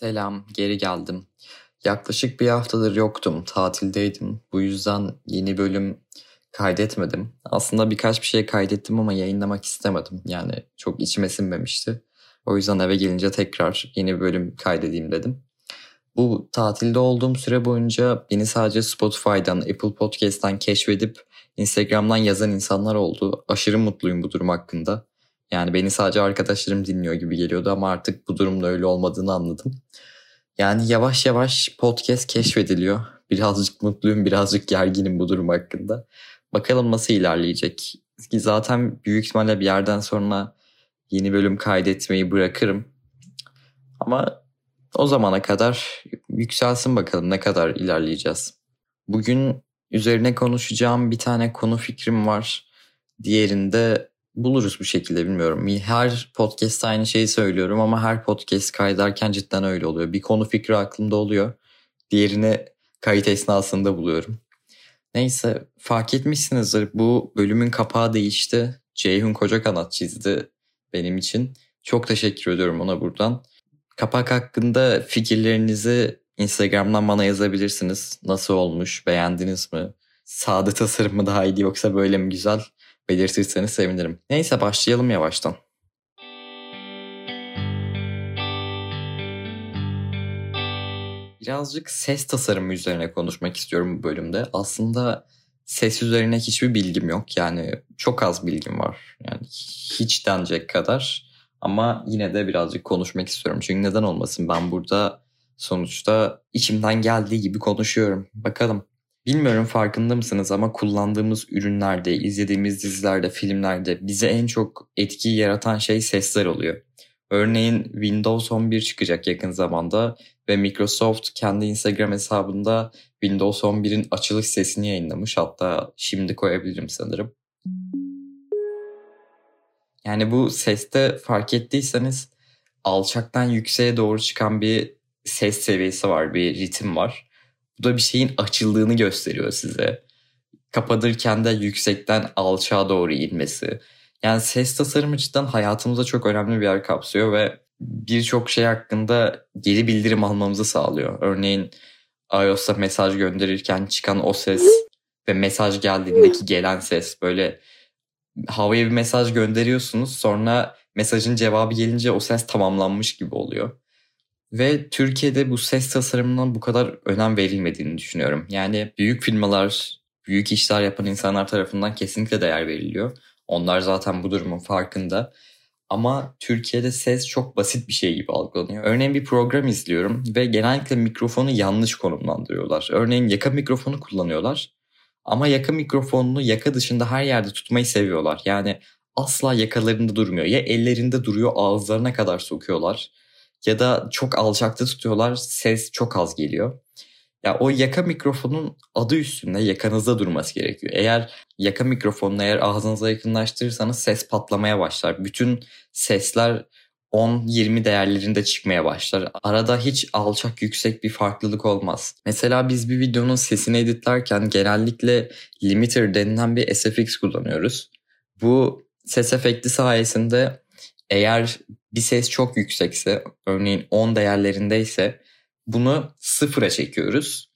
Selam, geri geldim. Yaklaşık bir haftadır yoktum, tatildeydim. Bu yüzden yeni bölüm kaydetmedim. Aslında birkaç bir şey kaydettim ama yayınlamak istemedim. Yani çok içime sinmemişti. O yüzden eve gelince tekrar yeni bir bölüm kaydedeyim dedim. Bu tatilde olduğum süre boyunca beni sadece Spotify'dan, Apple Podcast'tan keşfedip Instagram'dan yazan insanlar oldu. Aşırı mutluyum bu durum hakkında. Yani beni sadece arkadaşlarım dinliyor gibi geliyordu ama artık bu durumda öyle olmadığını anladım. Yani yavaş yavaş podcast keşfediliyor. Birazcık mutluyum, birazcık gerginim bu durum hakkında. Bakalım nasıl ilerleyecek. Ki zaten büyük ihtimalle bir yerden sonra yeni bölüm kaydetmeyi bırakırım. Ama o zamana kadar yükselsin bakalım ne kadar ilerleyeceğiz. Bugün üzerine konuşacağım bir tane konu fikrim var. Diğerinde buluruz bir şekilde bilmiyorum. Her podcast aynı şeyi söylüyorum ama her podcast kaydederken cidden öyle oluyor. Bir konu fikri aklımda oluyor. Diğerini kayıt esnasında buluyorum. Neyse fark etmişsinizdir bu bölümün kapağı değişti. Ceyhun Koca Kanat çizdi benim için. Çok teşekkür ediyorum ona buradan. Kapak hakkında fikirlerinizi Instagram'dan bana yazabilirsiniz. Nasıl olmuş? Beğendiniz mi? Sade tasarım mı daha iyi yoksa böyle mi güzel? Belirtirseniz sevinirim. Neyse başlayalım yavaştan. Birazcık ses tasarımı üzerine konuşmak istiyorum bu bölümde. Aslında ses üzerine hiçbir bilgim yok. Yani çok az bilgim var. Yani hiç denecek kadar. Ama yine de birazcık konuşmak istiyorum. Çünkü neden olmasın ben burada sonuçta içimden geldiği gibi konuşuyorum. Bakalım. Bilmiyorum farkında mısınız ama kullandığımız ürünlerde, izlediğimiz dizilerde, filmlerde bize en çok etkiyi yaratan şey sesler oluyor. Örneğin Windows 11 çıkacak yakın zamanda ve Microsoft kendi Instagram hesabında Windows 11'in açılış sesini yayınlamış. Hatta şimdi koyabilirim sanırım. Yani bu seste fark ettiyseniz alçaktan yükseğe doğru çıkan bir ses seviyesi var, bir ritim var. Bu da bir şeyin açıldığını gösteriyor size. Kapatırken de yüksekten alçağa doğru inmesi. Yani ses tasarımı cidden hayatımızda çok önemli bir yer kapsıyor ve birçok şey hakkında geri bildirim almamızı sağlıyor. Örneğin iOS'ta mesaj gönderirken çıkan o ses ve mesaj geldiğindeki gelen ses böyle havaya bir mesaj gönderiyorsunuz sonra mesajın cevabı gelince o ses tamamlanmış gibi oluyor. Ve Türkiye'de bu ses tasarımına bu kadar önem verilmediğini düşünüyorum. Yani büyük firmalar, büyük işler yapan insanlar tarafından kesinlikle değer veriliyor. Onlar zaten bu durumun farkında. Ama Türkiye'de ses çok basit bir şey gibi algılanıyor. Örneğin bir program izliyorum ve genellikle mikrofonu yanlış konumlandırıyorlar. Örneğin yaka mikrofonu kullanıyorlar. Ama yaka mikrofonunu yaka dışında her yerde tutmayı seviyorlar. Yani asla yakalarında durmuyor. Ya ellerinde duruyor ağızlarına kadar sokuyorlar ya da çok alçakta tutuyorlar ses çok az geliyor. Ya o yaka mikrofonun adı üstünde yakanızda durması gerekiyor. Eğer yaka mikrofonunu eğer ağzınıza yakınlaştırırsanız ses patlamaya başlar. Bütün sesler 10-20 değerlerinde çıkmaya başlar. Arada hiç alçak yüksek bir farklılık olmaz. Mesela biz bir videonun sesini editlerken genellikle limiter denilen bir SFX kullanıyoruz. Bu ses efekti sayesinde eğer bir ses çok yüksekse örneğin 10 değerlerindeyse bunu sıfıra çekiyoruz.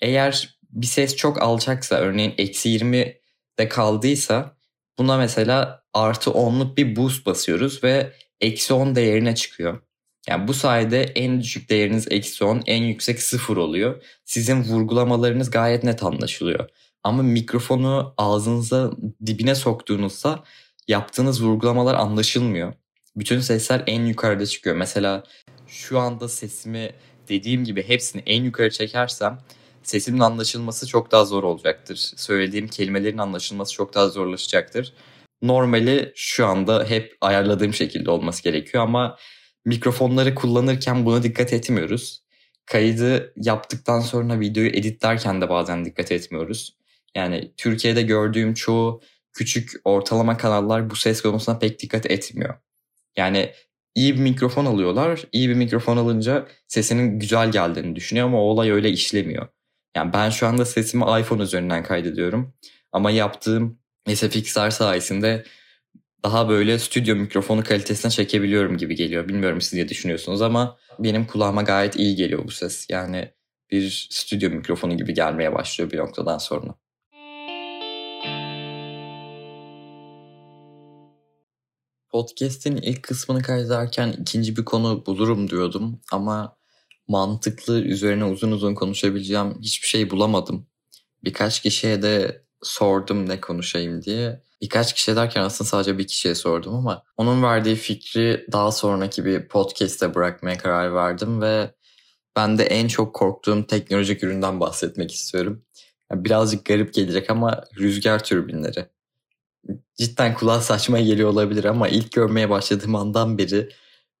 Eğer bir ses çok alçaksa örneğin eksi 20'de kaldıysa buna mesela artı 10'luk bir boost basıyoruz ve eksi 10 değerine çıkıyor. Yani bu sayede en düşük değeriniz eksi 10, en yüksek sıfır oluyor. Sizin vurgulamalarınız gayet net anlaşılıyor. Ama mikrofonu ağzınıza dibine soktuğunuzda yaptığınız vurgulamalar anlaşılmıyor bütün sesler en yukarıda çıkıyor. Mesela şu anda sesimi dediğim gibi hepsini en yukarı çekersem sesimin anlaşılması çok daha zor olacaktır. Söylediğim kelimelerin anlaşılması çok daha zorlaşacaktır. Normali şu anda hep ayarladığım şekilde olması gerekiyor ama mikrofonları kullanırken buna dikkat etmiyoruz. Kaydı yaptıktan sonra videoyu editlerken de bazen dikkat etmiyoruz. Yani Türkiye'de gördüğüm çoğu küçük ortalama kanallar bu ses konusuna pek dikkat etmiyor. Yani iyi bir mikrofon alıyorlar. İyi bir mikrofon alınca sesinin güzel geldiğini düşünüyor ama o olay öyle işlemiyor. Yani ben şu anda sesimi iPhone üzerinden kaydediyorum. Ama yaptığım SFX'ler sayesinde daha böyle stüdyo mikrofonu kalitesine çekebiliyorum gibi geliyor. Bilmiyorum siz ne düşünüyorsunuz ama benim kulağıma gayet iyi geliyor bu ses. Yani bir stüdyo mikrofonu gibi gelmeye başlıyor bir noktadan sonra. Podcast'in ilk kısmını kaydederken ikinci bir konu bulurum diyordum ama mantıklı üzerine uzun uzun konuşabileceğim hiçbir şey bulamadım. Birkaç kişiye de sordum ne konuşayım diye. Birkaç kişi derken aslında sadece bir kişiye sordum ama onun verdiği fikri daha sonraki bir podcast'te bırakmaya karar verdim ve ben de en çok korktuğum teknolojik üründen bahsetmek istiyorum. Birazcık garip gelecek ama rüzgar türbinleri. Cidden kulağa saçma geliyor olabilir ama ilk görmeye başladığım andan beri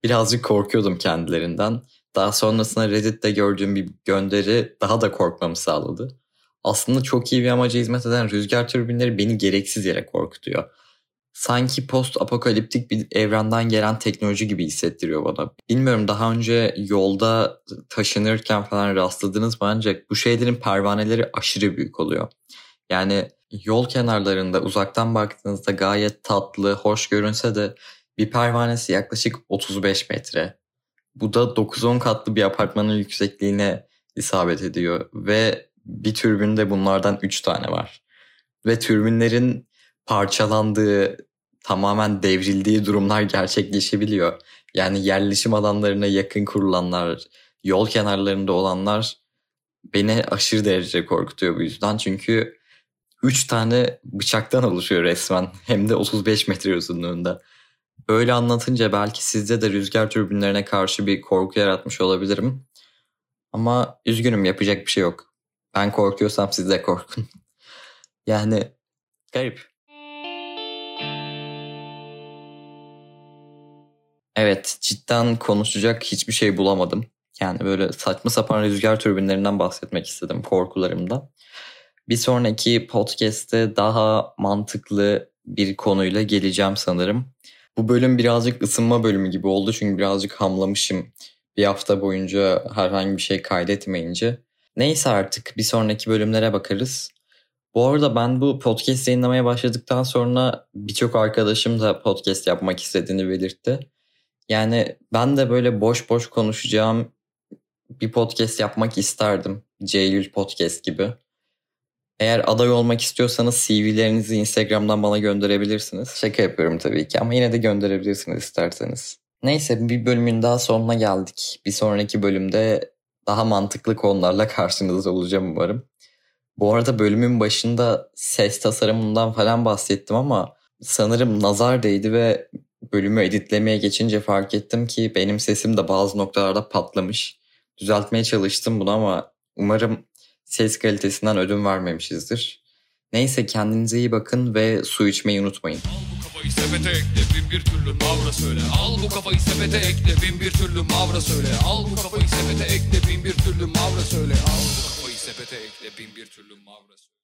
birazcık korkuyordum kendilerinden. Daha sonrasında Reddit'te gördüğüm bir gönderi daha da korkmamı sağladı. Aslında çok iyi bir amaca hizmet eden rüzgar türbinleri beni gereksiz yere korkutuyor. Sanki post apokaliptik bir evrenden gelen teknoloji gibi hissettiriyor bana. Bilmiyorum daha önce yolda taşınırken falan rastladınız mı ancak bu şeylerin pervaneleri aşırı büyük oluyor. Yani yol kenarlarında uzaktan baktığınızda gayet tatlı, hoş görünse de bir pervanesi yaklaşık 35 metre. Bu da 9-10 katlı bir apartmanın yüksekliğine isabet ediyor ve bir türbünde bunlardan 3 tane var. Ve türbünlerin parçalandığı, tamamen devrildiği durumlar gerçekleşebiliyor. Yani yerleşim alanlarına yakın kurulanlar, yol kenarlarında olanlar beni aşırı derece korkutuyor bu yüzden. Çünkü 3 tane bıçaktan oluşuyor resmen. Hem de 35 metre uzunluğunda. Böyle anlatınca belki sizde de rüzgar türbinlerine karşı bir korku yaratmış olabilirim. Ama üzgünüm yapacak bir şey yok. Ben korkuyorsam siz de korkun. yani garip. Evet cidden konuşacak hiçbir şey bulamadım. Yani böyle saçma sapan rüzgar türbinlerinden bahsetmek istedim korkularımdan. Bir sonraki podcast'te daha mantıklı bir konuyla geleceğim sanırım. Bu bölüm birazcık ısınma bölümü gibi oldu çünkü birazcık hamlamışım bir hafta boyunca herhangi bir şey kaydetmeyince. Neyse artık bir sonraki bölümlere bakarız. Bu arada ben bu podcast yayınlamaya başladıktan sonra birçok arkadaşım da podcast yapmak istediğini belirtti. Yani ben de böyle boş boş konuşacağım bir podcast yapmak isterdim. Ceylül Podcast gibi. Eğer aday olmak istiyorsanız CV'lerinizi Instagram'dan bana gönderebilirsiniz. Şaka yapıyorum tabii ki ama yine de gönderebilirsiniz isterseniz. Neyse bir bölümün daha sonuna geldik. Bir sonraki bölümde daha mantıklı konularla karşınızda olacağım umarım. Bu arada bölümün başında ses tasarımından falan bahsettim ama sanırım nazar değdi ve bölümü editlemeye geçince fark ettim ki benim sesim de bazı noktalarda patlamış. Düzeltmeye çalıştım bunu ama umarım ses kalitesinden ödün vermemişizdir. Neyse kendinize iyi bakın ve su içmeyi unutmayın. Al bu kafayı sepete ekle bin bir türlü mavra söyle. Al bu kafayı sepete ekle bin bir türlü mavra söyle. Al bu kafayı sepete ekle bin bir türlü mavra söyle. Al bu kafayı sepete ekle bin bir türlü mavra söyle.